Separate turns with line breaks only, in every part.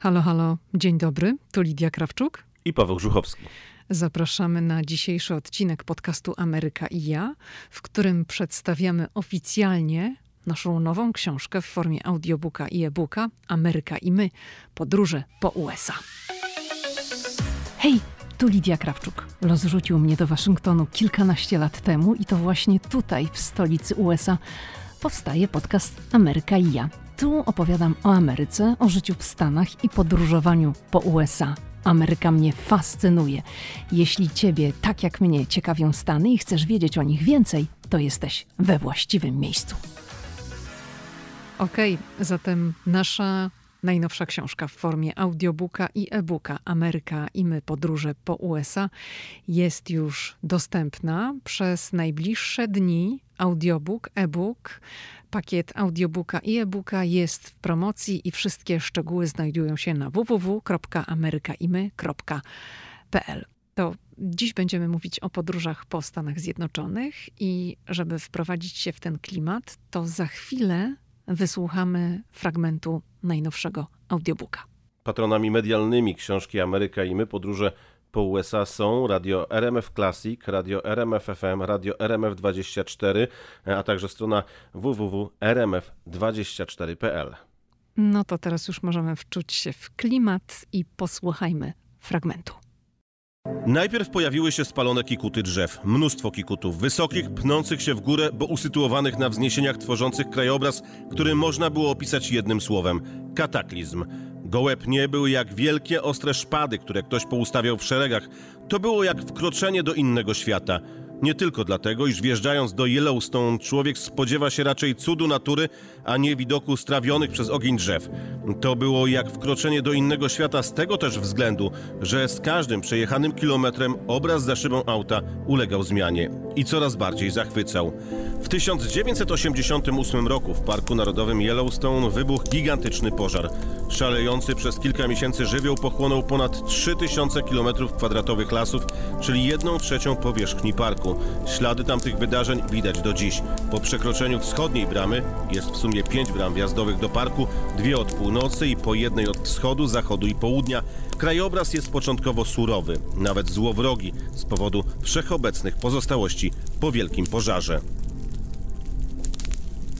Halo, halo, dzień dobry, tu Lidia Krawczuk.
I Paweł Grzuchowski.
Zapraszamy na dzisiejszy odcinek podcastu Ameryka i ja, w którym przedstawiamy oficjalnie naszą nową książkę w formie audiobooka i e-booka Ameryka i my podróże po USA. Hej, tu Lidia Krawczuk. Los rzucił mnie do Waszyngtonu kilkanaście lat temu i to właśnie tutaj, w stolicy USA, powstaje podcast Ameryka i ja. Tu opowiadam o Ameryce, o życiu w Stanach i podróżowaniu po USA. Ameryka mnie fascynuje. Jeśli Ciebie, tak jak mnie, ciekawią Stany i chcesz wiedzieć o nich więcej, to jesteś we właściwym miejscu. Okej, okay, zatem nasza najnowsza książka w formie audiobooka i e-booka Ameryka i my podróże po USA jest już dostępna przez najbliższe dni. Audiobook, e-book, pakiet audiobooka i e-booka jest w promocji i wszystkie szczegóły znajdują się na www.amerykaimy.pl. To dziś będziemy mówić o podróżach po Stanach Zjednoczonych i żeby wprowadzić się w ten klimat, to za chwilę wysłuchamy fragmentu najnowszego audiobooka.
Patronami medialnymi książki Ameryka i my podróże po USA są radio RMF Classic, radio RMF FM, radio RMF24, a także strona www.rmf24.pl.
No to teraz już możemy wczuć się w klimat i posłuchajmy fragmentu.
Najpierw pojawiły się spalone kikuty drzew, mnóstwo kikutów, wysokich, pnących się w górę, bo usytuowanych na wzniesieniach tworzących krajobraz, który można było opisać jednym słowem kataklizm. Gołe pnie były jak wielkie, ostre szpady, które ktoś poustawiał w szeregach. To było jak wkroczenie do innego świata. Nie tylko dlatego, iż wjeżdżając do Yellowstone człowiek spodziewa się raczej cudu natury, a nie widoku strawionych przez ogień drzew. To było jak wkroczenie do innego świata z tego też względu, że z każdym przejechanym kilometrem obraz za szybą auta ulegał zmianie i coraz bardziej zachwycał. W 1988 roku w Parku Narodowym Yellowstone wybuchł gigantyczny pożar. Szalejący przez kilka miesięcy żywioł pochłonął ponad 3000 km2 lasów, czyli 1 trzecią powierzchni parku. Ślady tamtych wydarzeń widać do dziś. Po przekroczeniu wschodniej bramy jest w sumie pięć bram wjazdowych do parku, dwie od północy i po jednej od wschodu, zachodu i południa. Krajobraz jest początkowo surowy, nawet złowrogi, z powodu wszechobecnych pozostałości po wielkim pożarze.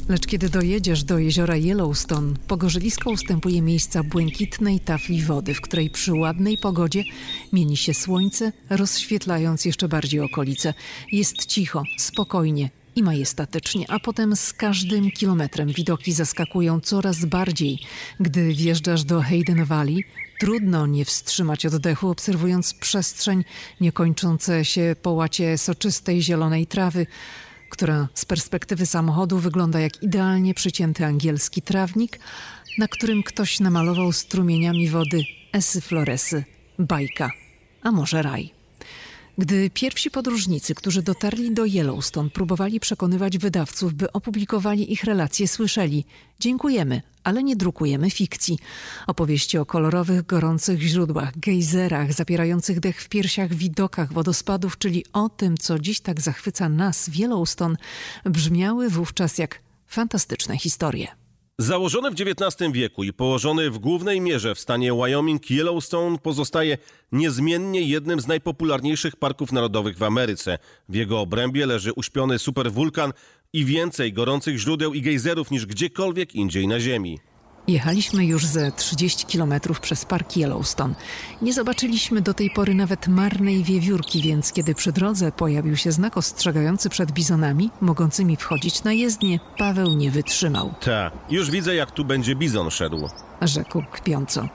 Lecz kiedy dojedziesz do jeziora Yellowstone, pogorzelisko ustępuje miejsca błękitnej tafli wody, w której przy ładnej pogodzie mieni się słońce, rozświetlając jeszcze bardziej okolice. Jest cicho, spokojnie i majestatycznie, a potem z każdym kilometrem widoki zaskakują coraz bardziej. Gdy wjeżdżasz do Hayden Valley, trudno nie wstrzymać oddechu, obserwując przestrzeń niekończące się połacie soczystej zielonej trawy, która z perspektywy samochodu wygląda jak idealnie przycięty angielski trawnik, na którym ktoś namalował strumieniami wody esy floresy, bajka, a może raj. Gdy pierwsi podróżnicy, którzy dotarli do Yellowstone, próbowali przekonywać wydawców, by opublikowali ich relacje, słyszeli: Dziękujemy, ale nie drukujemy fikcji. Opowieści o kolorowych, gorących źródłach, gejzerach, zapierających dech w piersiach, widokach wodospadów, czyli o tym, co dziś tak zachwyca nas w Yellowstone, brzmiały wówczas jak fantastyczne historie.
Założony w XIX wieku i położony w głównej mierze w stanie Wyoming, Yellowstone pozostaje niezmiennie jednym z najpopularniejszych parków narodowych w Ameryce. W jego obrębie leży uśpiony superwulkan i więcej gorących źródeł i gejzerów niż gdziekolwiek indziej na Ziemi.
Jechaliśmy już ze 30 kilometrów przez park Yellowstone. Nie zobaczyliśmy do tej pory nawet marnej wiewiórki, więc kiedy przy drodze pojawił się znak ostrzegający przed bizonami, mogącymi wchodzić na jezdnię, Paweł nie wytrzymał.
Ta, już widzę jak tu będzie bizon szedł.
Rzekł kpiąco.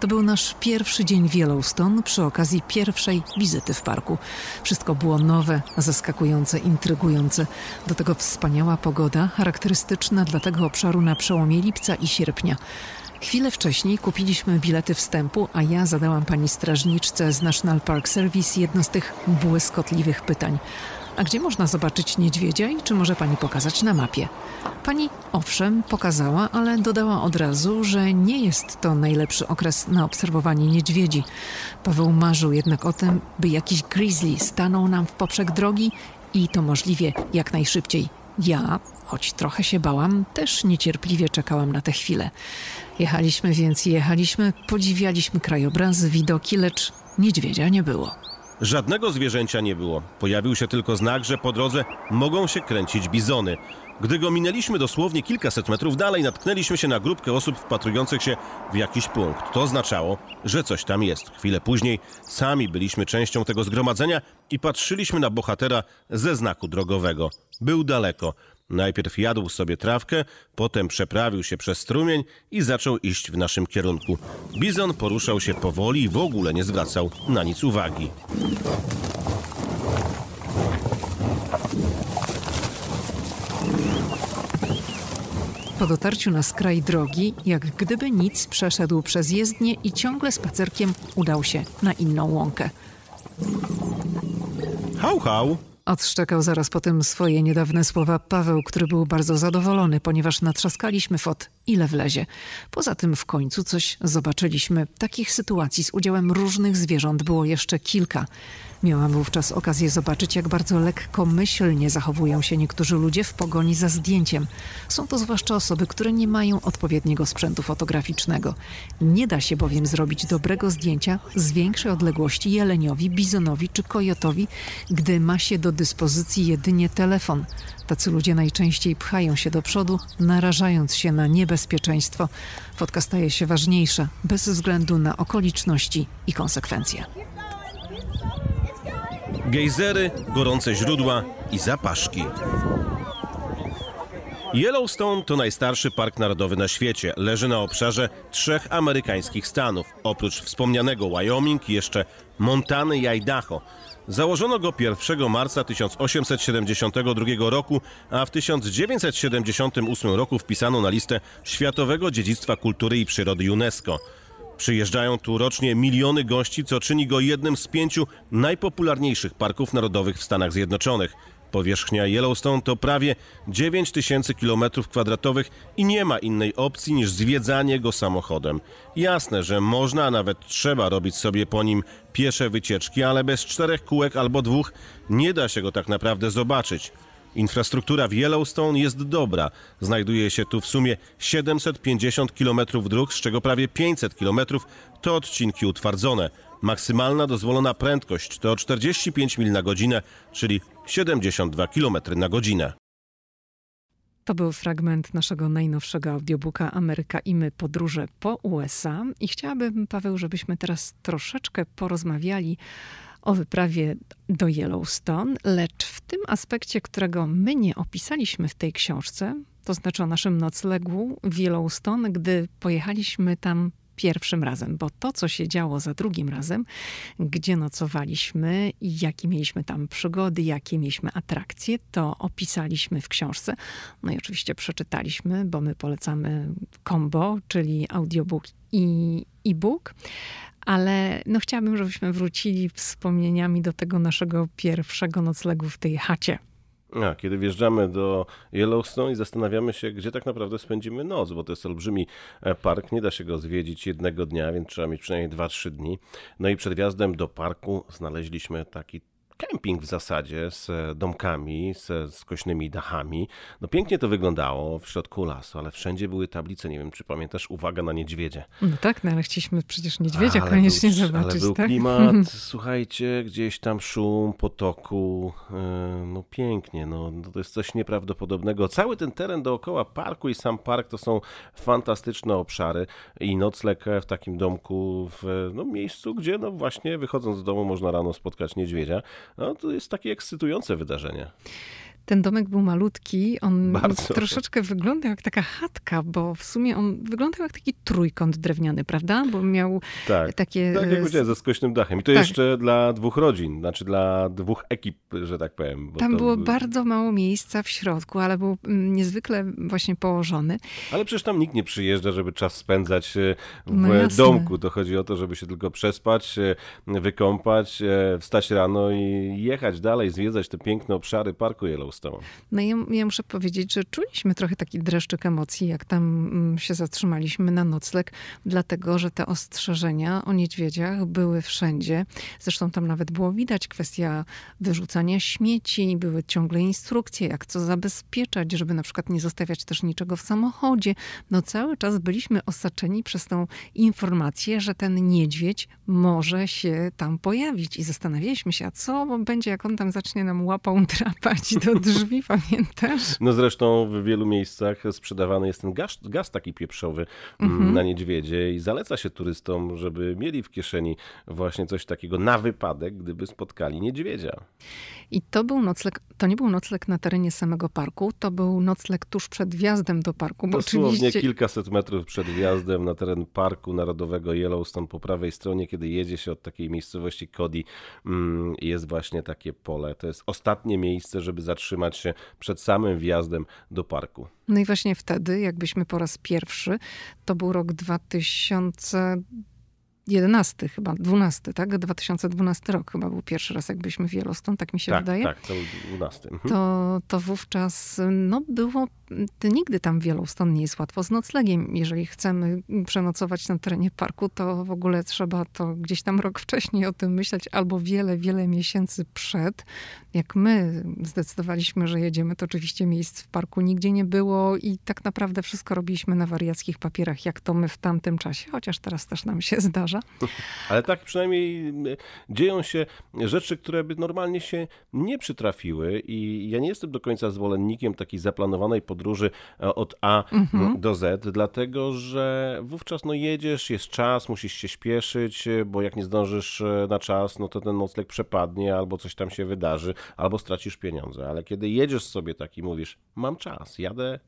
To był nasz pierwszy dzień w Yellowstone przy okazji pierwszej wizyty w parku. Wszystko było nowe, zaskakujące, intrygujące. Do tego wspaniała pogoda, charakterystyczna dla tego obszaru na przełomie lipca i sierpnia. Chwilę wcześniej kupiliśmy bilety wstępu, a ja zadałam pani strażniczce z National Park Service jedno z tych błyskotliwych pytań. A gdzie można zobaczyć niedźwiedzia i czy może pani pokazać na mapie? Pani owszem pokazała, ale dodała od razu, że nie jest to najlepszy okres na obserwowanie niedźwiedzi. Paweł marzył jednak o tym, by jakiś grizzly stanął nam w poprzek drogi i to możliwie jak najszybciej. Ja, choć trochę się bałam, też niecierpliwie czekałam na tę chwilę. Jechaliśmy więc jechaliśmy, podziwialiśmy krajobrazy, widoki, lecz niedźwiedzia nie było.
Żadnego zwierzęcia nie było. Pojawił się tylko znak, że po drodze mogą się kręcić bizony. Gdy go minęliśmy dosłownie kilkaset metrów dalej, natknęliśmy się na grupkę osób wpatrujących się w jakiś punkt. To oznaczało, że coś tam jest. Chwilę później sami byliśmy częścią tego zgromadzenia i patrzyliśmy na bohatera ze znaku drogowego. Był daleko. Najpierw jadł sobie trawkę, potem przeprawił się przez strumień i zaczął iść w naszym kierunku. Bizon poruszał się powoli i w ogóle nie zwracał na nic uwagi.
Po dotarciu na skraj drogi, jak gdyby nic, przeszedł przez jezdnię i ciągle spacerkiem udał się na inną łąkę.
Hał, hał!
Odszczekał zaraz po tym swoje niedawne słowa Paweł, który był bardzo zadowolony, ponieważ natrzaskaliśmy fot ile wlezie. Poza tym w końcu coś zobaczyliśmy. Takich sytuacji z udziałem różnych zwierząt było jeszcze kilka. Miałam wówczas okazję zobaczyć, jak bardzo lekkomyślnie zachowują się niektórzy ludzie w pogoni za zdjęciem. Są to zwłaszcza osoby, które nie mają odpowiedniego sprzętu fotograficznego. Nie da się bowiem zrobić dobrego zdjęcia z większej odległości jeleniowi, bizonowi czy kojotowi, gdy ma się do dyspozycji jedynie telefon. Tacy ludzie najczęściej pchają się do przodu, narażając się na niebezpieczeństwo. Fotka staje się ważniejsza, bez względu na okoliczności i konsekwencje.
Gejzery, gorące źródła i zapaszki. Yellowstone to najstarszy park narodowy na świecie. Leży na obszarze trzech amerykańskich stanów. Oprócz wspomnianego Wyoming, jeszcze Montany i Idaho. Założono go 1 marca 1872 roku, a w 1978 roku wpisano na listę Światowego Dziedzictwa Kultury i Przyrody UNESCO. Przyjeżdżają tu rocznie miliony gości, co czyni go jednym z pięciu najpopularniejszych parków narodowych w Stanach Zjednoczonych. Powierzchnia Yellowstone to prawie 9 tysięcy kilometrów kwadratowych i nie ma innej opcji niż zwiedzanie go samochodem. Jasne, że można, a nawet trzeba robić sobie po nim piesze wycieczki, ale bez czterech kółek albo dwóch nie da się go tak naprawdę zobaczyć. Infrastruktura w Yellowstone jest dobra. Znajduje się tu w sumie 750 km dróg, z czego prawie 500 km to odcinki utwardzone. Maksymalna dozwolona prędkość to 45 mil na godzinę, czyli 72 km na godzinę.
To był fragment naszego najnowszego audiobooka Ameryka i my podróże po USA. I chciałabym, Paweł, żebyśmy teraz troszeczkę porozmawiali o wyprawie do Yellowstone, lecz w tym aspekcie, którego my nie opisaliśmy w tej książce, to znaczy o naszym noclegu w Yellowstone, gdy pojechaliśmy tam pierwszym razem, bo to, co się działo za drugim razem, gdzie nocowaliśmy i jakie mieliśmy tam przygody, jakie mieliśmy atrakcje, to opisaliśmy w książce. No i oczywiście przeczytaliśmy, bo my polecamy combo, czyli audiobook i e-book ale no chciałabym, żebyśmy wrócili wspomnieniami do tego naszego pierwszego noclegu w tej chacie.
A, kiedy wjeżdżamy do Yellowstone i zastanawiamy się, gdzie tak naprawdę spędzimy noc, bo to jest olbrzymi e, park, nie da się go zwiedzić jednego dnia, więc trzeba mieć przynajmniej 2-3 dni. No i przed wjazdem do parku znaleźliśmy taki kemping w zasadzie z domkami, z skośnymi dachami. No pięknie to wyglądało w środku lasu, ale wszędzie były tablice, nie wiem czy pamiętasz, uwaga na niedźwiedzie.
No tak, no ale chcieliśmy przecież niedźwiedzia ale koniecznie
był,
zobaczyć.
Ale był
tak?
klimat, słuchajcie, gdzieś tam szum potoku, e, no pięknie, no, no to jest coś nieprawdopodobnego. Cały ten teren dookoła parku i sam park to są fantastyczne obszary i nocleg w takim domku w no, miejscu, gdzie no właśnie wychodząc z domu można rano spotkać niedźwiedzia. No, to jest takie ekscytujące wydarzenie.
Ten domek był malutki, on
Bardzo.
troszeczkę wyglądał jak taka chatka, bo w sumie on wyglądał jak taki trójkąt drewniany, prawda? Bo miał
tak,
takie...
Tak, jak powiedziałem, ze skośnym dachem. I to tak. jeszcze dla dwóch rodzin, znaczy dla dwóch ekip, że tak powiem.
Tam było bardzo mało miejsca w środku, ale był mm, niezwykle właśnie położony.
Ale przecież tam nikt nie przyjeżdża, żeby czas spędzać e, w no domku. To chodzi o to, żeby się tylko przespać, wykąpać, wstać rano i jechać dalej, zwiedzać te piękne obszary Parku Yellowstone.
No ja, ja muszę powiedzieć, że czuliśmy trochę taki dreszczyk emocji, jak tam mm, się zatrzymaliśmy na nocleg, dlatego, że te ostrzeżenia o niedźwiedziach były wszędzie. Zresztą tam nawet było widać kwestia wyrzucania śmieci, były ciągle instrukcje, jak co zabezpieczać, żeby na przykład nie zostawiać też niczego w samochodzie. No cały czas byliśmy osaczeni przez tą informację, że ten niedźwiedź może się tam pojawić i zastanawialiśmy się, a co będzie, jak on tam zacznie nam łapą drapać do drzwi, pamiętasz?
No zresztą w wielu miejscach sprzedawany jest ten gaz, gaz taki pieprzowy mm, na niedźwiedzie i zaleca się turystom, żeby mieli w kieszeni właśnie coś takiego na wypadek, gdyby spotkali niedźwiedzia.
I to był nocleg, to nie był nocleg na terenie samego parku, to był nocleg tuż przed wjazdem do parku. Bo
Dosłownie
oczywiście
kilkaset metrów przed wjazdem na teren Parku Narodowego Yellowstone po prawej stronie, kiedy jedzie się od takiej miejscowości Cody, mm, jest właśnie takie pole. To jest ostatnie miejsce, żeby zatrzymać się przed samym wjazdem do parku.
No i właśnie wtedy, jakbyśmy po raz pierwszy, to był rok 2011 chyba, 12, tak? 2012 rok chyba był pierwszy raz, jakbyśmy w Yellowstone, tak mi się
tak,
wydaje.
tak, to był 12. Mhm.
To, to wówczas no, było. Nigdy tam w Yellowstone nie jest łatwo z noclegiem. Jeżeli chcemy przenocować na terenie parku, to w ogóle trzeba to gdzieś tam rok wcześniej o tym myśleć, albo wiele, wiele miesięcy przed. Jak my zdecydowaliśmy, że jedziemy, to oczywiście miejsc w parku nigdzie nie było i tak naprawdę wszystko robiliśmy na wariackich papierach, jak to my w tamtym czasie, chociaż teraz też nam się zdarza.
Ale tak przynajmniej dzieją się rzeczy, które by normalnie się nie przytrafiły i ja nie jestem do końca zwolennikiem takiej zaplanowanej podróży e, od A
Mhm.
do Z, dlatego że wówczas no jedziesz, jest czas, musisz się śpieszyć, e, bo jak nie zdążysz e, na czas, no to ten nocleg przepadnie albo coś tam się wydarzy, albo stracisz pieniądze. Ale kiedy jedziesz sobie tak i mówisz, mam czas, jadę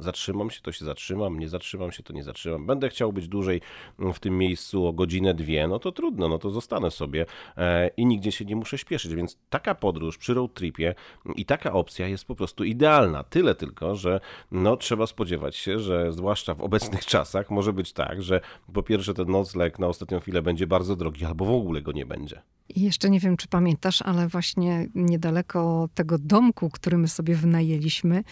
Zatrzymam się, to się zatrzymam, nie zatrzymam się, to nie zatrzymam. Będę chciał być dłużej w tym miejscu o godzinę, dwie, no to trudno, no to zostanę sobie e, i nigdzie się nie muszę śpieszyć. Więc taka podróż przy road tripie i taka opcja jest po prostu idealna. Tyle tylko, że no trzeba spodziewać się, że zwłaszcza w obecnych czasach może być tak, że po pierwsze ten nocleg na ostatnią chwilę będzie bardzo drogi, albo w ogóle go nie będzie.
I jeszcze nie wiem, czy pamiętasz, ale właśnie niedaleko tego domku, który my sobie wynajęliśmy,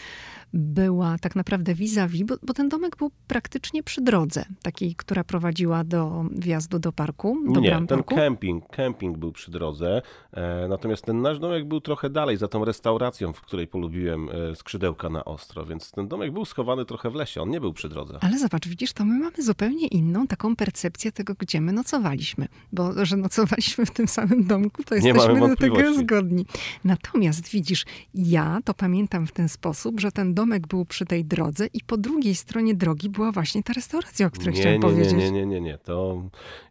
była tak naprawdę vis-a-vis, bo, bo ten domek był praktycznie przy drodze, takiej, która prowadziła do wjazdu do parku, do
Nie, ten
parku.
kemping, kemping był przy drodze, e, natomiast ten nasz domek był trochę dalej, za tą restauracją, w której polubiłem e, skrzydełka na ostro, więc ten domek był schowany trochę w lesie, on nie był przy drodze.
Ale zobacz, widzisz, to my mamy zupełnie inną taką percepcję tego, gdzie my nocowaliśmy. Bo że nocowaliśmy w tym samym domku, to
Nie
jesteśmy do tego zgodni. Natomiast widzisz, ja to pamiętam w ten sposób, że ten domek był przy tej drodze i po drugiej stronie drogi była właśnie ta restauracja, o której
nie,
chciałam
nie,
powiedzieć.
nie, nie, nie, nie, nie. To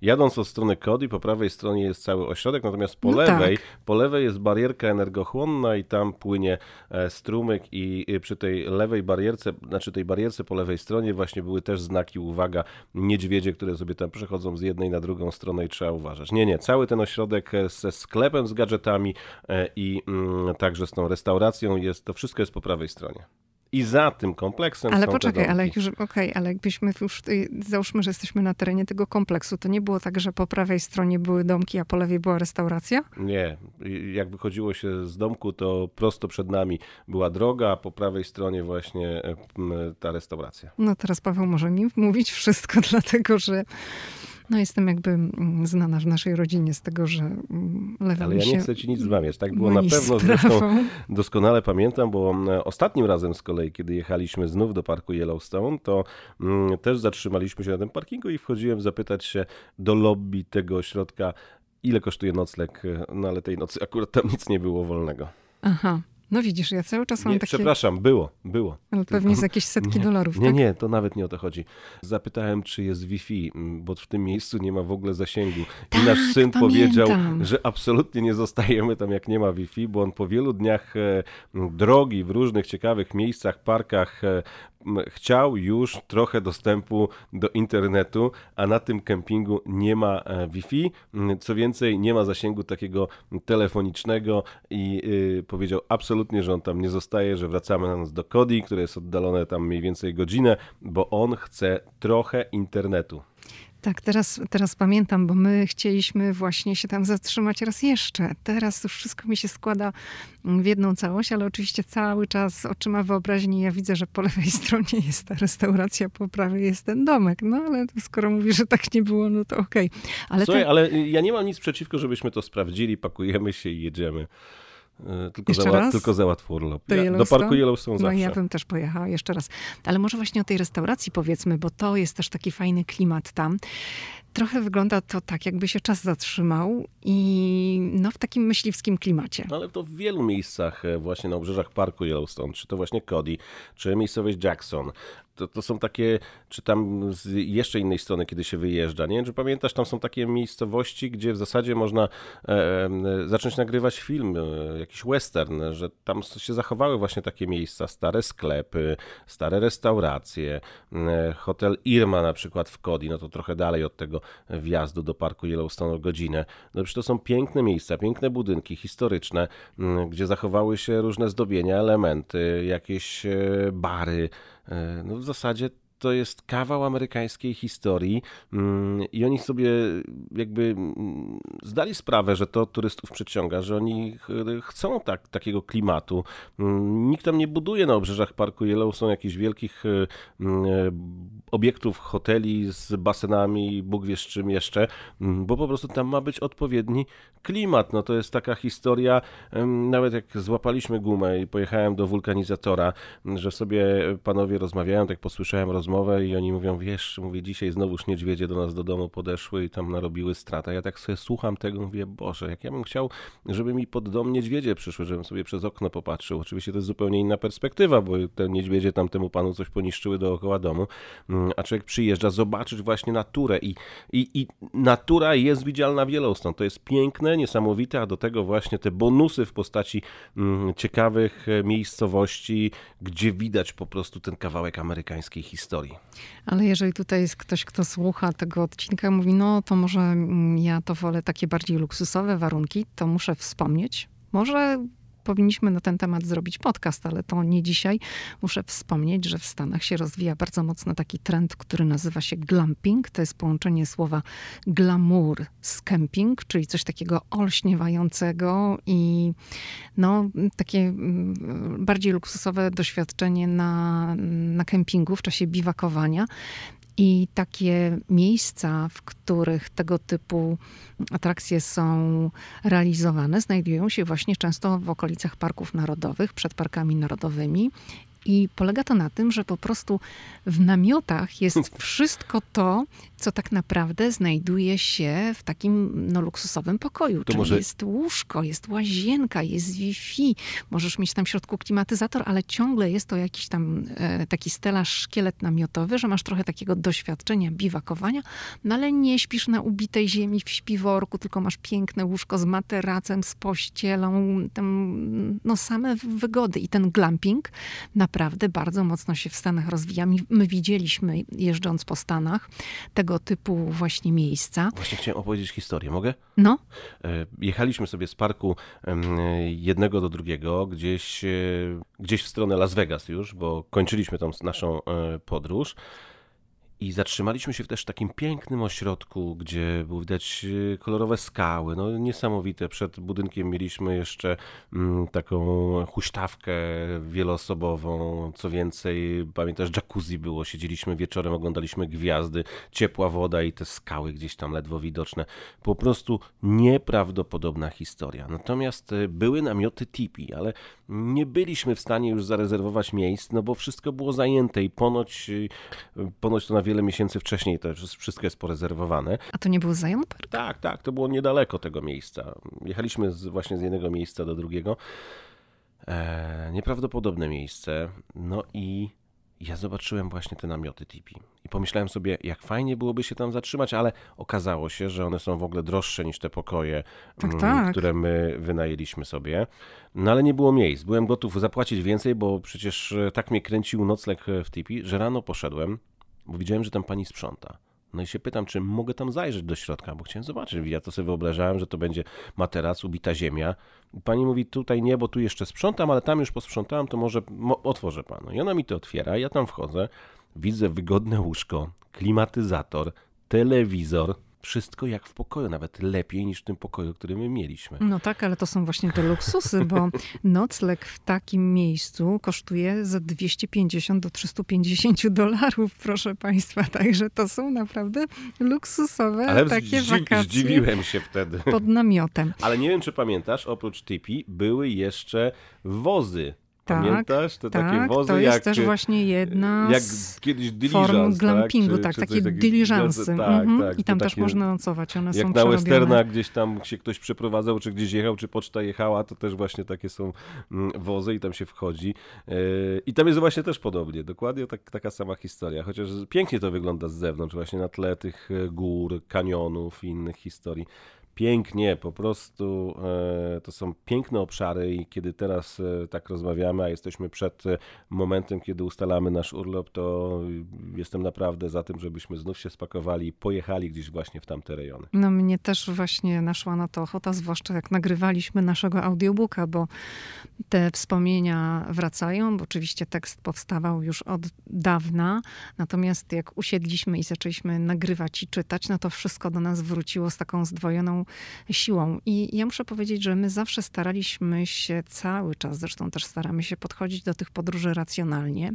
jadąc od strony Kody, po prawej stronie jest cały ośrodek, natomiast po
No
lewej,
tak.
po lewej jest barierka energochłonna i tam płynie e, strumyk i i przy tej lewej barierce, znaczy tej barierce po lewej stronie właśnie były też znaki, uwaga, niedźwiedzie, które sobie tam przechodzą z jednej na drugą stronę i trzeba uważać. Nie, nie, cały ten ośrodek e, ze sklepem z gadżetami e, i mm, także z tą restauracją jest, to wszystko jest po prawej stronie. I za tym kompleksem
Ale
są
poczekaj, ale już, okej, ale jakbyśmy już, y, załóżmy, że jesteśmy na terenie tego kompleksu, to nie było tak, że po prawej stronie były domki, a po lewej była restauracja?
Nie, jak wychodziło się z domku, to prosto przed nami była droga, a po prawej stronie właśnie e, ta restauracja.
No teraz Paweł może mi mówić wszystko, dlatego że no jestem jakby mm, znana w naszej rodzinie z tego, że mm, lewa
Ale ja nie chcę ci nic wmawiać. Tak było na
myli z
pewno, zresztą doskonale pamiętam, bo e, ostatnim razem z kolei, kiedy jechaliśmy znów do parku Yellowstone, to mm, też zatrzymaliśmy się na tym parkingu i wchodziłem zapytać się do lobby tego ośrodka, ile kosztuje nocleg, no ale tej nocy akurat tam nic nie było wolnego.
Aha, no widzisz, ja cały czas mam
Nie,
takie,
przepraszam, było, było.
ale pewnie z jakieś setki dolarów,
Nie,
tak?
nie, to nawet nie o to chodzi. Zapytałem, czy jest Wi-Fi, m, bo w tym miejscu nie ma w ogóle zasięgu. I
Tak,
nasz syn
pamiętam.
powiedział, że absolutnie nie zostajemy tam, jak nie ma Wi-Fi, bo on po wielu dniach e, drogi w różnych ciekawych miejscach, parkach e, chciał już trochę dostępu do internetu, a na tym kempingu nie ma e, Wi-Fi. M, Co więcej, nie ma zasięgu takiego telefonicznego i y, powiedział absolutnie, że on tam nie zostaje, że wracamy na nas do Cody, które jest oddalone tam mniej więcej godzinę, bo on chce trochę internetu.
Tak, teraz, teraz pamiętam, bo my chcieliśmy właśnie się tam zatrzymać raz jeszcze. Teraz już wszystko mi się składa w jedną całość, ale oczywiście cały czas oczyma wyobraźni ja widzę, że po lewej stronie jest ta restauracja, po prawej jest ten domek. No ale skoro mówisz, że tak nie było, no to okej. Okay.
Ale Słuchaj, ale ja nie mam nic przeciwko, żebyśmy to sprawdzili, pakujemy się i jedziemy. E, tylko, za, raz? tylko za łatwy urlop. Do, ja, do parku Yellowstone zawsze.
No ja bym też pojechała jeszcze raz. Ale może właśnie o tej restauracji powiedzmy, bo to jest też taki fajny klimat tam. Trochę wygląda to tak, jakby się czas zatrzymał i no, w takim myśliwskim klimacie.
Ale to w wielu miejscach e, właśnie na obrzeżach parku Yellowstone, czy to właśnie Cody, czy miejscowość Jackson, to, to są takie, czy tam z jeszcze innej strony, kiedy się wyjeżdża, nie? Czy pamiętasz, tam są takie miejscowości, gdzie w zasadzie można e, e, zacząć nagrywać film, e, jakiś western, że tam się zachowały właśnie takie miejsca, stare sklepy, stare restauracje, e, hotel Irma na przykład w Cody, no to trochę dalej od tego wjazdu do parku Yellowstone godzinę. No przecież to są piękne miejsca, piękne budynki historyczne, gdzie zachowały się różne zdobienia, elementy, jakieś e, bary, e, no w zasadzie to jest kawał amerykańskiej historii mm, i oni sobie jakby mm, zdali sprawę, że to turystów przyciąga, że oni chcą tak, takiego klimatu. Mm, nikt tam nie buduje na obrzeżach parku Yellowstone jakichś wielkich e, obiektów, hoteli z basenami, Bóg wie z czym jeszcze, bo po prostu tam ma być odpowiedni klimat. No to jest taka historia, nawet jak złapaliśmy gumę i pojechałem do wulkanizatora, że sobie panowie rozmawiają, tak posłyszałem rozmowę i oni mówią, wiesz, mówię, dzisiaj znowuż niedźwiedzie do nas do domu podeszły i tam narobiły strata. Ja tak sobie słucham tego, mówię, Boże, jak ja bym chciał, żeby mi pod dom niedźwiedzie przyszły, żebym sobie przez okno popatrzył. Oczywiście to jest zupełnie inna perspektywa, bo te niedźwiedzie tamtemu panu coś poniszczyły dookoła domu, mm, a człowiek przyjeżdża zobaczyć właśnie naturę i, i, i natura jest widzialna w Yellowstone. To jest piękne, niesamowite, a do tego właśnie te bonusy w postaci mm, ciekawych e, miejscowości, gdzie widać po prostu ten kawałek amerykańskiej historii.
Ale jeżeli tutaj jest ktoś, kto słucha tego odcinka, mówi, no to może mm, ja to wolę takie bardziej luksusowe warunki, to muszę wspomnieć. Może powinniśmy na ten temat zrobić podcast, ale to nie dzisiaj. Muszę wspomnieć, że w Stanach się rozwija bardzo mocno taki trend, który nazywa się glamping. To jest połączenie słowa glamour z camping, czyli coś takiego olśniewającego i no, takie mm, bardziej luksusowe doświadczenie na, na kempingu w czasie biwakowania. I takie miejsca, w których tego typu atrakcje są realizowane, znajdują się właśnie często w okolicach parków narodowych, przed parkami narodowymi. I polega to na tym, że po prostu w namiotach jest wszystko to, co tak naprawdę znajduje się w takim no, luksusowym pokoju. To Czyli może... jest łóżko, jest łazienka, jest Wi-Fi, możesz mieć tam w środku klimatyzator, ale ciągle jest to jakiś tam e, taki stelaż, szkielet namiotowy, że masz trochę takiego doświadczenia biwakowania, no ale nie śpisz na ubitej ziemi w śpiworku, tylko masz piękne łóżko z materacem, z pościelą, tam, no same wygody. I ten glamping naprawdę bardzo mocno się w Stanach rozwija. My widzieliśmy jeżdżąc po Stanach tego tego typu właśnie miejsca.
Właśnie chciałem opowiedzieć historię, mogę?
No.
E, jechaliśmy sobie z parku jednego do drugiego, gdzieś, e, gdzieś w stronę Las Vegas już, bo kończyliśmy tą naszą e, podróż. I zatrzymaliśmy się w też takim pięknym ośrodku, gdzie było widać e, kolorowe skały, no niesamowite. Przed budynkiem mieliśmy jeszcze mm, taką huśtawkę wieloosobową, co więcej, pamiętasz, jacuzzi było, siedzieliśmy wieczorem, oglądaliśmy gwiazdy, ciepła woda i te skały gdzieś tam ledwo widoczne. Po prostu nieprawdopodobna historia. Natomiast e, były namioty tipi, ale nie byliśmy w stanie już zarezerwować miejsc, no bo wszystko było zajęte i ponoć, e, ponoć to na wiele miesięcy wcześniej to wszystko jest porezerwowane.
A to nie był Zion Park?
Tak, tak, to było niedaleko tego miejsca. Jechaliśmy z, właśnie z jednego miejsca do drugiego. E, nieprawdopodobne miejsce. No i ja zobaczyłem właśnie te namioty tipi i pomyślałem sobie, jak fajnie byłoby się tam zatrzymać, ale okazało się, że one są w ogóle droższe niż te pokoje,
tak, mm, tak.
które my wynajęliśmy sobie. No ale nie było miejsc. Byłem gotów zapłacić więcej, bo przecież tak mnie kręcił nocleg w tipi, że rano poszedłem, bo widziałem, że tam pani sprząta. No i się pytam, czy mogę tam zajrzeć do środka, bo chciałem zobaczyć. Ja to sobie wyobrażałem, że to będzie materac, ubita ziemia. Pani mówi, tutaj nie, bo tu jeszcze sprzątam, ale tam już posprzątałem, to może mo otworzę panu. I ona mi to otwiera, ja tam wchodzę, widzę wygodne łóżko, klimatyzator, telewizor, wszystko jak w pokoju, nawet lepiej niż w tym pokoju, który my mieliśmy.
No tak, ale to są właśnie te luksusy, bo nocleg w takim miejscu kosztuje za 250 do 350 dolarów, proszę państwa. Także to są naprawdę luksusowe
Ale
takie
zdzi-
wakacje
zdziwiłem się wtedy.
pod namiotem.
Ale nie wiem, czy pamiętasz, oprócz tipi były jeszcze wozy.
Tak,
Pamiętasz? Te takie
tak,
wozy
to jest
jak,
też właśnie jedna
jak
z
kiedyś
form
diligence,
glampingu,
tak?
tak,
Czy- czy
takie diligency.
Tak,
mhm.
tak,
I tam też
takie-
można nocować, one
Jak
są
na
przerobione.
westernach gdzieś tam się ktoś przeprowadzał, czy gdzieś jechał, czy poczta jechała, to też właśnie takie są mm, wozy i tam się wchodzi. Yy, I tam jest właśnie też podobnie, dokładnie tak, taka sama historia, chociaż pięknie to wygląda z zewnątrz, właśnie na tle tych e, gór, kanionów i innych historii. Pięknie, po prostu e, to są piękne obszary i kiedy teraz e, tak rozmawiamy, a jesteśmy przed e, momentem, kiedy ustalamy nasz urlop, to jestem naprawdę za tym, żebyśmy znów się spakowali i pojechali gdzieś właśnie w tamte rejony.
No mnie też właśnie naszła na to ochota, zwłaszcza jak nagrywaliśmy naszego audiobooka, bo te wspomnienia wracają, bo oczywiście tekst powstawał już od dawna, natomiast jak usiedliśmy i zaczęliśmy nagrywać i czytać, no to wszystko do nas wróciło z taką zdwojoną siłą. I ja muszę powiedzieć, że my zawsze staraliśmy się cały czas, zresztą też staramy się podchodzić do tych podróży racjonalnie.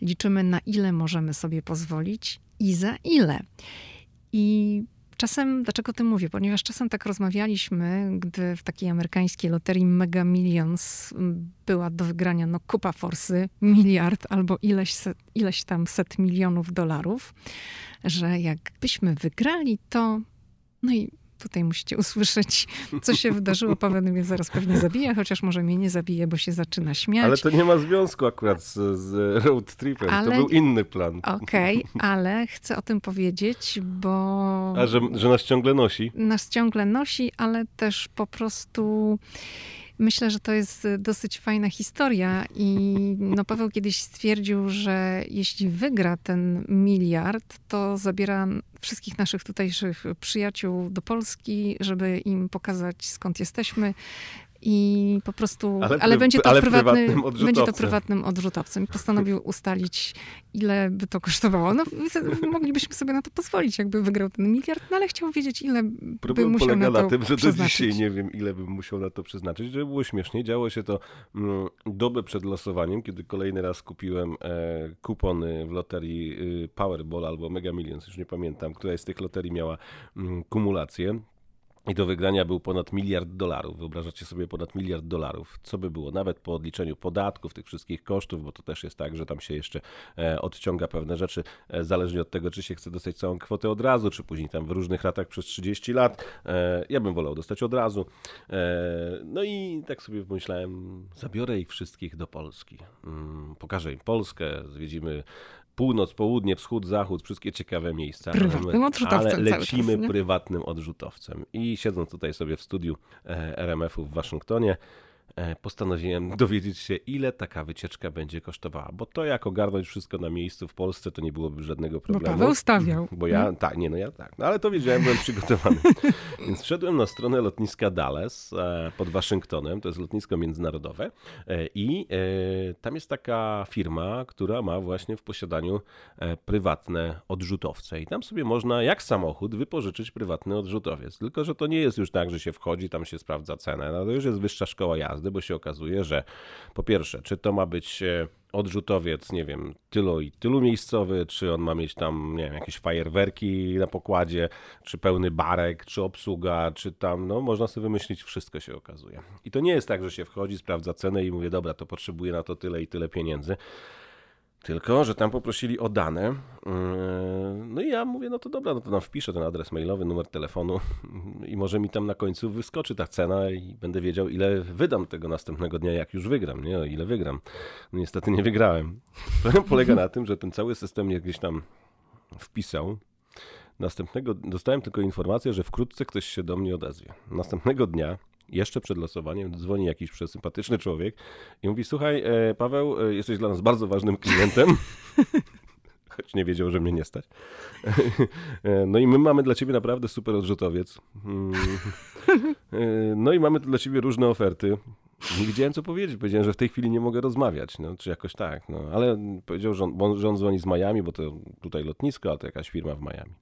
Liczymy na ile możemy sobie pozwolić i za ile. I czasem, dlaczego o tym mówię? Ponieważ czasem tak rozmawialiśmy, gdy w takiej amerykańskiej loterii Mega Millions m, była do wygrania no, kupa forsy, miliard albo ileś, set, ileś tam set milionów dolarów, że jakbyśmy wygrali, to no i tutaj musicie usłyszeć, co się wydarzyło. Paweł mnie zaraz pewnie zabije, chociaż może mnie nie zabije, bo się zaczyna śmiać.
Ale to nie ma związku akurat z, z road tripem, to
Ale-
był inny plan.
Okej, ale chcę o tym powiedzieć, bo
A że, że nas ciągle nosi?
nas ciągle nosi, ale też po prostu myślę, że to jest dosyć fajna historia i no Paweł kiedyś stwierdził, że jeśli wygra ten miliard, to zabiera wszystkich naszych tutejszych przyjaciół do Polski, żeby im pokazać skąd jesteśmy. I po prostu,
Ale
ale, będzie to
ale
prywatny,
prywatnym
będzie to prywatnym odrzutowcem. I postanowił ustalić, ile by to kosztowało. No, moglibyśmy sobie na to pozwolić, jakby wygrał ten miliard, no ale chciał wiedzieć, ile by
Problem
musiał
polega
na to
na tym, że do dzisiaj nie wiem, ile bym musiał na to przeznaczyć. Żeby było śmiesznie, działo się to mm, dobę przed losowaniem, kiedy kolejny raz kupiłem e, kupony w loterii y, Powerball albo Mega Millions, już nie pamiętam, która z tych loterii miała mm, kumulację. I do wygrania był ponad miliard dolarów. Wyobrażacie sobie ponad miliard dolarów. Co by było? Nawet po odliczeniu podatków, tych wszystkich kosztów, bo to też jest tak, że tam się jeszcze e, odciąga pewne rzeczy, e, zależnie od tego, czy się chce dostać całą kwotę od razu, czy później tam w różnych ratach przez 30 lat. E, ja bym wolał dostać od razu. No i tak sobie pomyślałem, zabiorę ich wszystkich do Polski. Mm, pokażę im Polskę, zwiedzimy północ, południe, wschód, zachód, wszystkie ciekawe miejsca.
Prywatnym odrzutowcem
Ale lecimy
czas,
prywatnym odrzutowcem. I siedząc tutaj sobie w studiu e, RMF-u w Waszyngtonie, postanowiłem dowiedzieć się, ile taka wycieczka będzie kosztowała. Bo to, jak ogarnąć wszystko na miejscu w Polsce, to nie byłoby żadnego
Bo
problemu.
Paweł stawiał.
Bo ja, tak, nie, no ja tak. No ale to wiedziałem, byłem przygotowany. Więc wszedłem na stronę lotniska Dallas e, pod Waszyngtonem, to jest lotnisko międzynarodowe e, i e, tam jest taka firma, która ma właśnie w posiadaniu e, prywatne odrzutowce i tam sobie można jak samochód wypożyczyć prywatny odrzutowiec. Tylko, że to nie jest już tak, że się wchodzi, tam się sprawdza cenę. No to już jest wyższa szkoła jazdy, bo się okazuje, że po pierwsze, czy to ma być e, odrzutowiec, nie wiem, tylu i tylu miejscowy, czy on ma mieć tam, nie wiem, jakieś fajerwerki na pokładzie, czy pełny barek, czy obsługa, czy tam, no można sobie wymyślić, wszystko się okazuje. I to nie jest tak, że się wchodzi, sprawdza cenę i mówię, dobra, to potrzebuję na to tyle i tyle pieniędzy. Tylko, że tam poprosili o dane. Yy, No i ja mówię, no to dobra, no to nam wpiszę ten adres mailowy, numer telefonu i może mi tam na końcu wyskoczy ta cena i będę wiedział, ile wydam tego następnego dnia, jak już wygram, nie? O ile wygram. No niestety nie wygrałem. Problem polega na tym, że ten cały system mnie gdzieś tam wpisał. Następnego dostałem tylko informację, że wkrótce ktoś się do mnie odezwie. Następnego dnia, jeszcze przed losowaniem, dzwoni jakiś przesympatyczny człowiek i mówi: Słuchaj, e, Paweł, e, jesteś dla nas bardzo ważnym klientem. Choć nie wiedział, że mnie nie stać. E, No i my mamy dla ciebie naprawdę super odrzutowiec. Mm. No i mamy dla ciebie różne oferty. Nie wiedziałem, co powiedzieć. Powiedziałem, że w tej chwili nie mogę rozmawiać, no, czy jakoś tak. No. Ale powiedział, że on, że on dzwoni z Miami, bo to tutaj lotnisko, a to jakaś firma w Miami.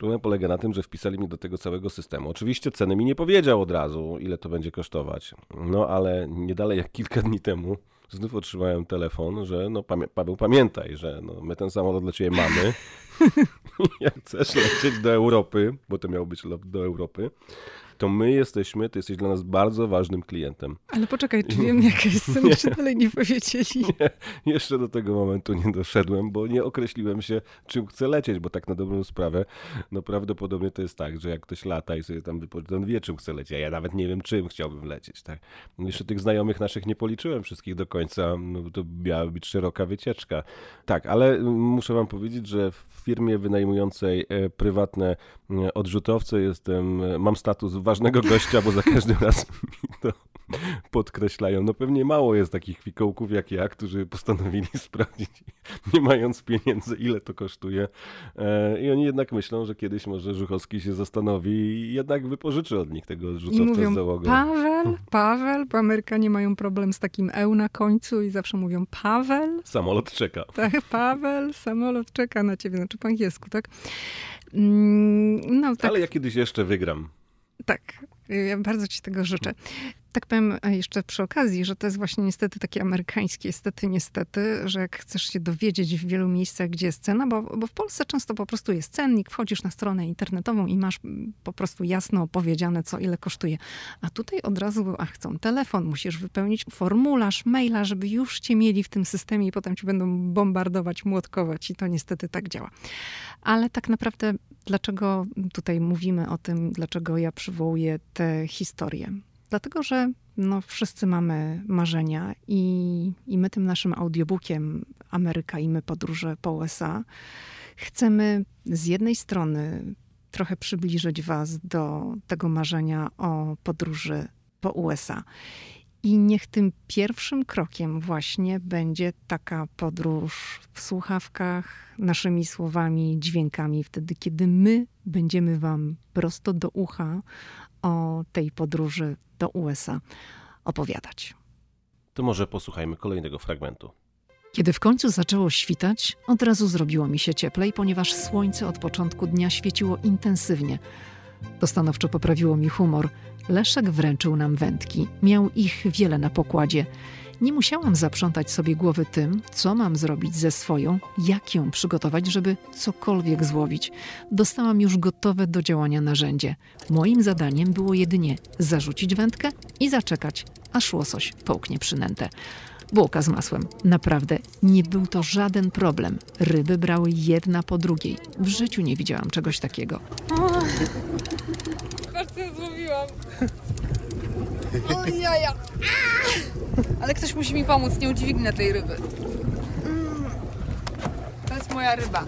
Problem polega na tym, że wpisali mnie do tego całego systemu. Oczywiście ceny mi nie powiedział od razu, ile to będzie kosztować. No ale nie dalej jak kilka dni temu znów otrzymałem telefon, że no Paweł pamiętaj, że no, my ten samolot dla ciebie mamy. jak chcesz lecieć do Europy, bo to miał być lot do Europy, to my jesteśmy, ty jesteś dla nas bardzo ważnym klientem.
Ale poczekaj, czy wiem jaka jest cena, czy dalej nie powiedzieli?
Nie, jeszcze do tego momentu nie doszedłem, bo nie określiłem się, czym chcę lecieć, bo tak na dobrą sprawę, no prawdopodobnie to jest tak, że jak ktoś lata i sobie tam wypoczyta, on wie, czym chce lecieć, a ja nawet nie wiem, czym chciałbym lecieć, tak. No jeszcze tych znajomych naszych nie policzyłem wszystkich do końca, no to miała być szeroka wycieczka. Tak, ale muszę wam powiedzieć, że w firmie wynajmującej e, prywatne e, odrzutowce jestem, e, mam status ważnego gościa, bo za każdym razem mi to podkreślają. No pewnie mało jest takich fikołków jak ja, którzy postanowili sprawdzić, nie mając pieniędzy, ile to kosztuje. E, I oni jednak myślą, że kiedyś może Żuchowski się zastanowi i jednak wypożyczy od nich tego rzutowca
I mówią,
z załogą.
Paweł, Paweł, bo Amerykanie mają problem z takim eł na końcu i zawsze mówią Paweł.
Samolot czeka.
Tak, Paweł, samolot czeka na ciebie, znaczy po angielsku, tak? Mm,
no, tak. Ale ja kiedyś jeszcze wygram.
Tak, ja bardzo ci tego życzę. Tak powiem jeszcze przy okazji, że to jest właśnie niestety takie amerykańskie, niestety, niestety, że jak chcesz się dowiedzieć w wielu miejscach, gdzie jest cena, bo, bo w Polsce często po prostu jest cennik, wchodzisz na stronę internetową i masz po prostu jasno opowiedziane, co ile kosztuje. A tutaj od razu, a chcą telefon, musisz wypełnić formularz, maila, żeby już cię mieli w tym systemie i potem ci będą bombardować, młotkować i to niestety tak działa. Ale tak naprawdę, dlaczego tutaj mówimy o tym, dlaczego ja przywołuję te historie? Dlatego, że no, wszyscy mamy marzenia i, i my tym naszym audiobookiem Ameryka i my podróże po USA chcemy z jednej strony trochę przybliżyć Was do tego marzenia o podróży po USA. I niech tym pierwszym krokiem właśnie będzie taka podróż w słuchawkach, naszymi słowami, dźwiękami, wtedy kiedy my będziemy Wam prosto do ucha o tej podróży do USA opowiadać.
To może posłuchajmy kolejnego fragmentu.
Kiedy w końcu zaczęło świtać, od razu zrobiło mi się cieplej, ponieważ słońce od początku dnia świeciło intensywnie. To stanowczo poprawiło mi humor. Leszek wręczył nam wędki. Miał ich wiele na pokładzie. Nie musiałam zaprzątać sobie głowy tym, co mam zrobić ze swoją, jak ją przygotować, żeby cokolwiek złowić. Dostałam już gotowe do działania narzędzie. Moim zadaniem było jedynie zarzucić wędkę i zaczekać, aż łosoś połknie przynętę. Bułka z masłem. Naprawdę nie był to żaden problem. Ryby brały jedna po drugiej. W życiu nie widziałam czegoś takiego.
Patrz, co złowiłam. O jaja. Ale ktoś musi mi pomóc, nie udźwignę tej ryby. To jest moja ryba.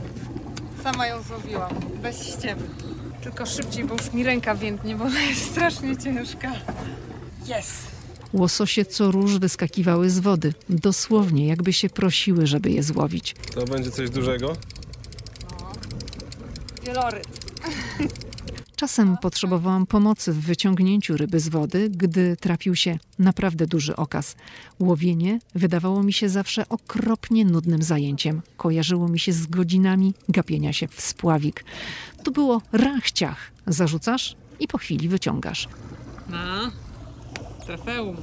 Sama ją złowiłam, bez ściemy. Tylko szybciej, bo już mi ręka więdnie, bo ona jest strasznie ciężka. Jest.
Łososie co róż wyskakiwały z wody. Dosłownie, jakby się prosiły, żeby je złowić.
To będzie coś dużego?
No. Wieloryb.
Czasem potrzebowałam pomocy w wyciągnięciu ryby z wody, gdy trafił się naprawdę duży okaz. Łowienie wydawało mi się zawsze okropnie nudnym zajęciem. Kojarzyło mi się z godzinami gapienia się w spławik. Tu było rachciach. Zarzucasz i po chwili wyciągasz.
No, trofeum.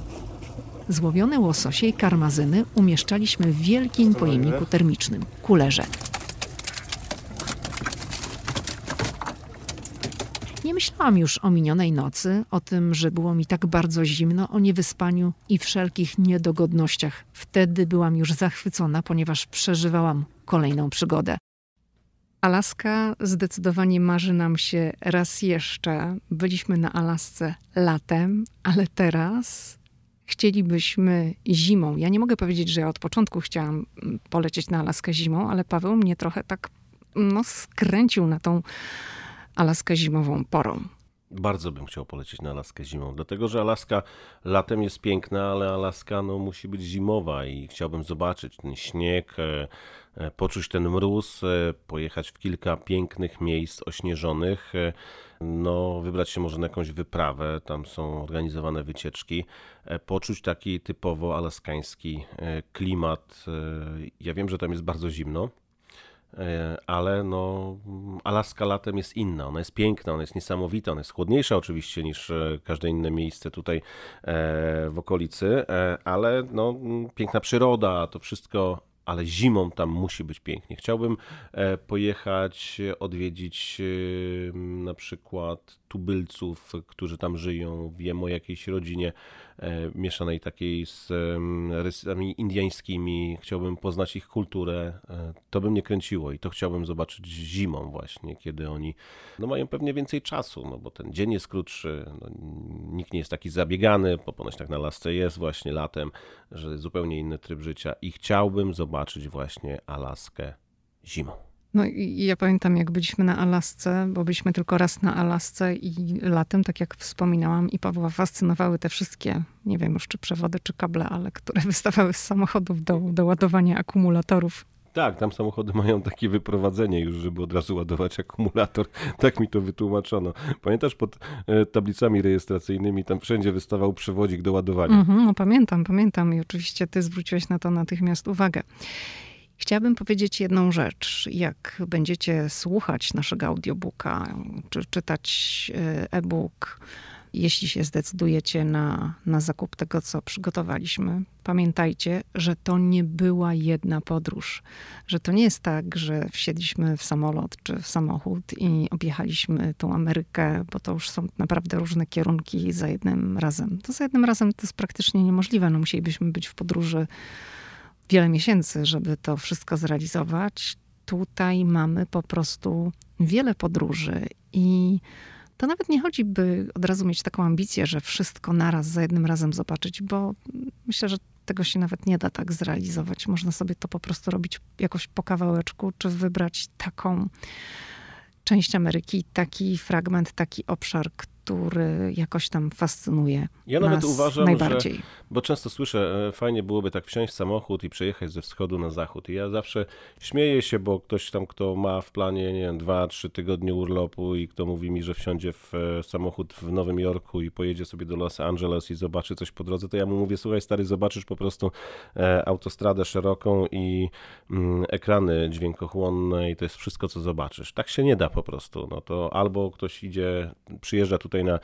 Złowione łososie i karmazyny umieszczaliśmy w wielkim pojemniku termicznym, kulerze. Nie myślałam już o minionej nocy, o tym, że było mi tak bardzo zimno, o niewyspaniu i wszelkich niedogodnościach. Wtedy byłam już zachwycona, ponieważ przeżywałam kolejną przygodę. Alaska zdecydowanie marzy nam się raz jeszcze. Byliśmy na Alasce latem, ale teraz chcielibyśmy zimą. Ja nie mogę powiedzieć, że ja od początku chciałam mm, polecieć na Alaskę zimą, ale Paweł mnie trochę tak no, skręcił na tą Alaskę zimową porą.
Bardzo bym chciał polecieć na Alaskę zimą, dlatego że Alaska latem jest piękna, ale Alaska no, musi być zimowa i chciałbym zobaczyć ten śnieg, e, e, poczuć ten mróz, e, pojechać w kilka pięknych miejsc ośnieżonych, no, wybrać się może na jakąś wyprawę, tam są organizowane wycieczki, poczuć taki typowo alaskański klimat. Ja wiem, że tam jest bardzo zimno, ale no, Alaska latem jest inna, ona jest piękna, ona jest niesamowita, ona jest chłodniejsza oczywiście niż e, każde inne miejsce tutaj e, w okolicy, ale no, piękna przyroda, to wszystko ale zimą tam musi być pięknie. Chciałbym pojechać, odwiedzić na przykład tubylców, którzy tam żyją. Wiem o jakiejś rodzinie E, mieszanej takiej z rysami indiańskimi. Chciałbym poznać ich kulturę. E, to by mnie kręciło i to chciałbym zobaczyć zimą właśnie, kiedy oni no, mają pewnie więcej czasu, no bo ten dzień jest krótszy, no, nikt nie jest taki zabiegany, bo ponoć tak na lasce jest właśnie latem, że zupełnie inny tryb życia i chciałbym zobaczyć właśnie Alaskę zimą.
No i ja pamiętam, jak byliśmy na Alasce, bo byliśmy tylko raz na Alasce i latem, tak jak wspominałam, i Pawła fascynowały te wszystkie, nie wiem już czy przewody, czy kable, ale które wystawały z samochodów do, do ładowania akumulatorów.
Tak, tam samochody mają takie wyprowadzenie już, żeby od razu ładować akumulator. Tak mi to wytłumaczono. Pamiętasz, pod e, tablicami rejestracyjnymi tam wszędzie wystawał przewodzik do ładowania.
Mm -hmm, no pamiętam, pamiętam i oczywiście ty zwróciłeś na to natychmiast uwagę. Chciałabym powiedzieć jedną rzecz. Jak będziecie słuchać naszego audiobooka, czy czytać e, e-book, jeśli się zdecydujecie na, na zakup tego, co przygotowaliśmy, pamiętajcie, że to nie była jedna podróż. Że to nie jest tak, że wsiedliśmy w samolot czy w samochód i objechaliśmy tą Amerykę, bo to już są naprawdę różne kierunki za jednym razem. To za jednym razem to jest praktycznie niemożliwe. No, musielibyśmy być w podróży wiele miesięcy, żeby to wszystko zrealizować. Tutaj mamy po prostu wiele podróży i to nawet nie chodzi, by od razu mieć taką ambicję, że wszystko naraz, za jednym razem zobaczyć, bo myślę, że tego się nawet nie da tak zrealizować. Można sobie to po prostu robić jakoś po kawałeczku, czy wybrać taką część Ameryki, taki fragment, taki obszar, który jakoś tam fascynuje. Ja nawet uważam, najbardziej. że
bo często słyszę, e, fajnie byłoby tak wsiąść w samochód i przejechać ze wschodu na zachód. I ja zawsze śmieję się, bo ktoś tam, kto ma w planie, nie wiem, dwa, trzy tygodnie urlopu i kto mówi mi, że wsiądzie w e, samochód w Nowym Jorku i pojedzie sobie do Los Angeles i zobaczy coś po drodze, to ja mu mówię, słuchaj stary, zobaczysz po prostu e, autostradę szeroką i mm, ekrany dźwiękochłonne i to jest wszystko, co zobaczysz. Tak się nie da po prostu. No to albo ktoś idzie, przyjeżdża tutaj na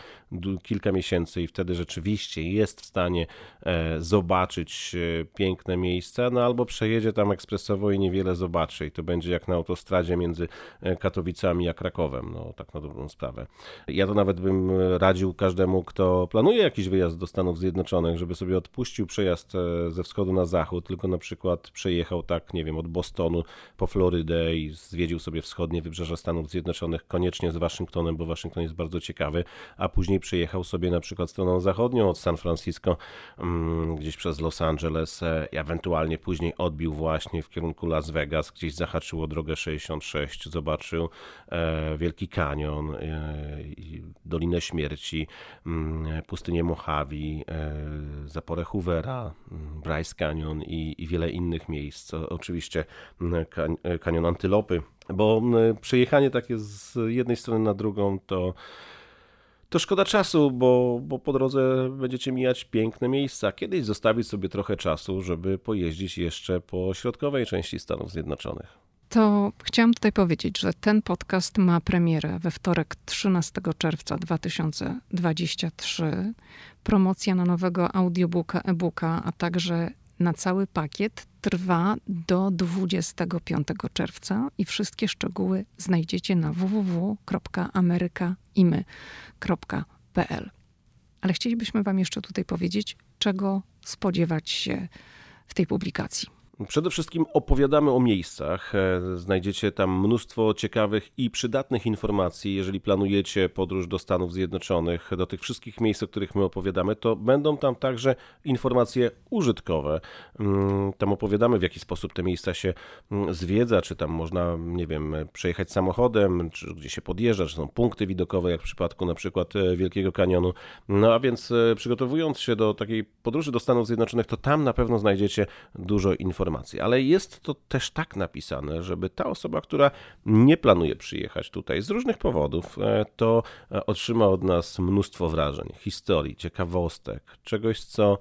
kilka miesięcy i wtedy rzeczywiście jest w stanie E, zobaczyć e, piękne miejsca, no albo przejedzie tam ekspresowo i niewiele zobaczy i to będzie jak na autostradzie między e, Katowicami a Krakowem, no tak na dobrą sprawę. Ja to nawet bym radził każdemu, kto planuje jakiś wyjazd do Stanów Zjednoczonych, żeby sobie odpuścił przejazd ze wschodu na zachód, tylko na przykład przejechał tak, nie wiem, od Bostonu po Florydę i zwiedził sobie wschodnie wybrzeże Stanów Zjednoczonych, koniecznie z Waszyngtonem, bo Waszyngton jest bardzo ciekawy, a później przejechał sobie na przykład stroną zachodnią od San Francisco mm, gdzieś przez Los Angeles, e, ewentualnie później odbił właśnie w kierunku Las Vegas, gdzieś zahaczyło drogę 66, zobaczył e, Wielki Kanion, e, Dolinę Śmierci, mm, pustynię Mojave, zaporę Hoovera, mm, Bryce Canyon i wiele innych miejsc. Oczywiście kanion Antylopy, bo przejechanie takie z jednej strony na drugą to to szkoda czasu, bo, bo po drodze będziecie mijać piękne miejsca. Kiedyś zostawić sobie trochę czasu, żeby pojeździć jeszcze po środkowej części Stanów Zjednoczonych.
To chciałam tutaj powiedzieć, że ten podcast ma premierę we wtorek 13 czerwca 2023. Promocja na nowego audiobooka, e-booka, a także na cały pakiet trwa do 25 czerwca i wszystkie szczegóły znajdziecie na www.amerykaimy.pl. Ale chcielibyśmy Wam jeszcze tutaj powiedzieć, czego spodziewać się w tej publikacji.
Przede wszystkim opowiadamy o miejscach. E, znajdziecie tam mnóstwo ciekawych i przydatnych informacji. Jeżeli planujecie podróż do Stanów Zjednoczonych, do tych wszystkich miejsc, o których my opowiadamy, to będą tam także informacje użytkowe. Mm, tam opowiadamy, w jaki sposób te miejsca się mm, zwiedza, czy tam można, nie wiem, przejechać samochodem, czy gdzie się podjeżdża, czy są punkty widokowe, jak w przypadku na przykład e, Wielkiego Kanionu. No a więc e, przygotowując się do takiej podróży do Stanów Zjednoczonych, to tam na pewno znajdziecie dużo informacji informacji, ale jest to też tak napisane, żeby ta osoba, która nie planuje przyjechać tutaj z różnych powodów, e, to e, otrzyma od nas mnóstwo wrażeń, historii, ciekawostek, czegoś, co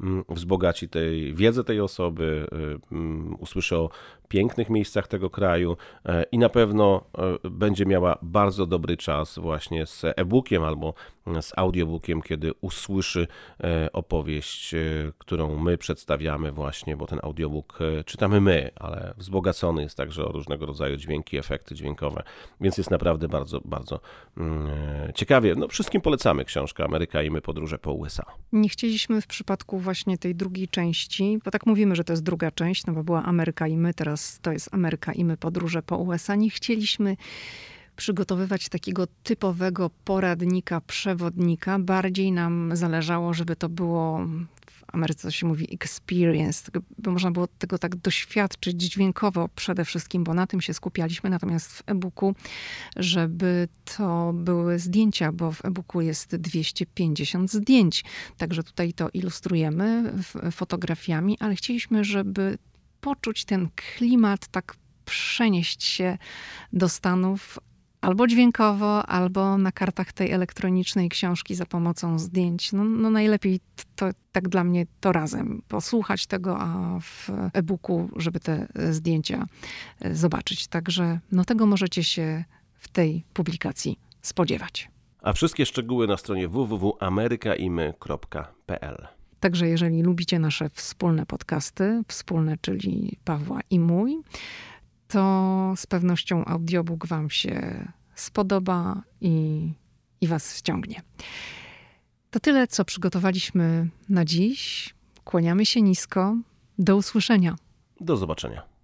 mm, wzbogaci tej wiedzę tej osoby, e, mm, usłyszy o pięknych miejscach tego kraju e, i na pewno e, będzie miała bardzo dobry czas właśnie z e-bookiem albo z audiobookiem, kiedy usłyszy e, opowieść, którą my przedstawiamy właśnie, bo ten audiobook czytamy my, ale wzbogacony jest także o różnego rodzaju dźwięki, efekty dźwiękowe, więc jest naprawdę bardzo, bardzo mm, ciekawie. No, wszystkim polecamy książkę Ameryka i my podróże po USA.
Nie chcieliśmy w przypadku właśnie tej drugiej części, bo tak mówimy, że to jest druga część, no bo była Ameryka i my, teraz to jest Ameryka i my podróże po USA. Nie chcieliśmy przygotowywać takiego typowego poradnika, przewodnika. Bardziej nam zależało, żeby to było w Ameryce się mówi experience, by można było tego tak doświadczyć dźwiękowo przede wszystkim, bo na tym się skupialiśmy. Natomiast w e-booku, żeby to były zdjęcia, bo w e-booku jest 250 zdjęć. Także tutaj to ilustrujemy fotografiami, ale chcieliśmy, żeby poczuć ten klimat, tak przenieść się do Stanów, albo dźwiękowo, albo na kartach tej elektronicznej książki za pomocą zdjęć. No, no najlepiej to tak dla mnie to razem. Posłuchać tego, a w e-booku, żeby te zdjęcia e, zobaczyć. Także no tego możecie się w tej publikacji spodziewać.
A wszystkie szczegóły na stronie www.amerykaimy.pl.
Także jeżeli lubicie nasze wspólne podcasty, wspólne, czyli Pawła i mój, to z pewnością audiobook Wam się spodoba i, i Was ściągnie. To tyle, co przygotowaliśmy na dziś. Kłaniamy się nisko. Do usłyszenia.
Do zobaczenia.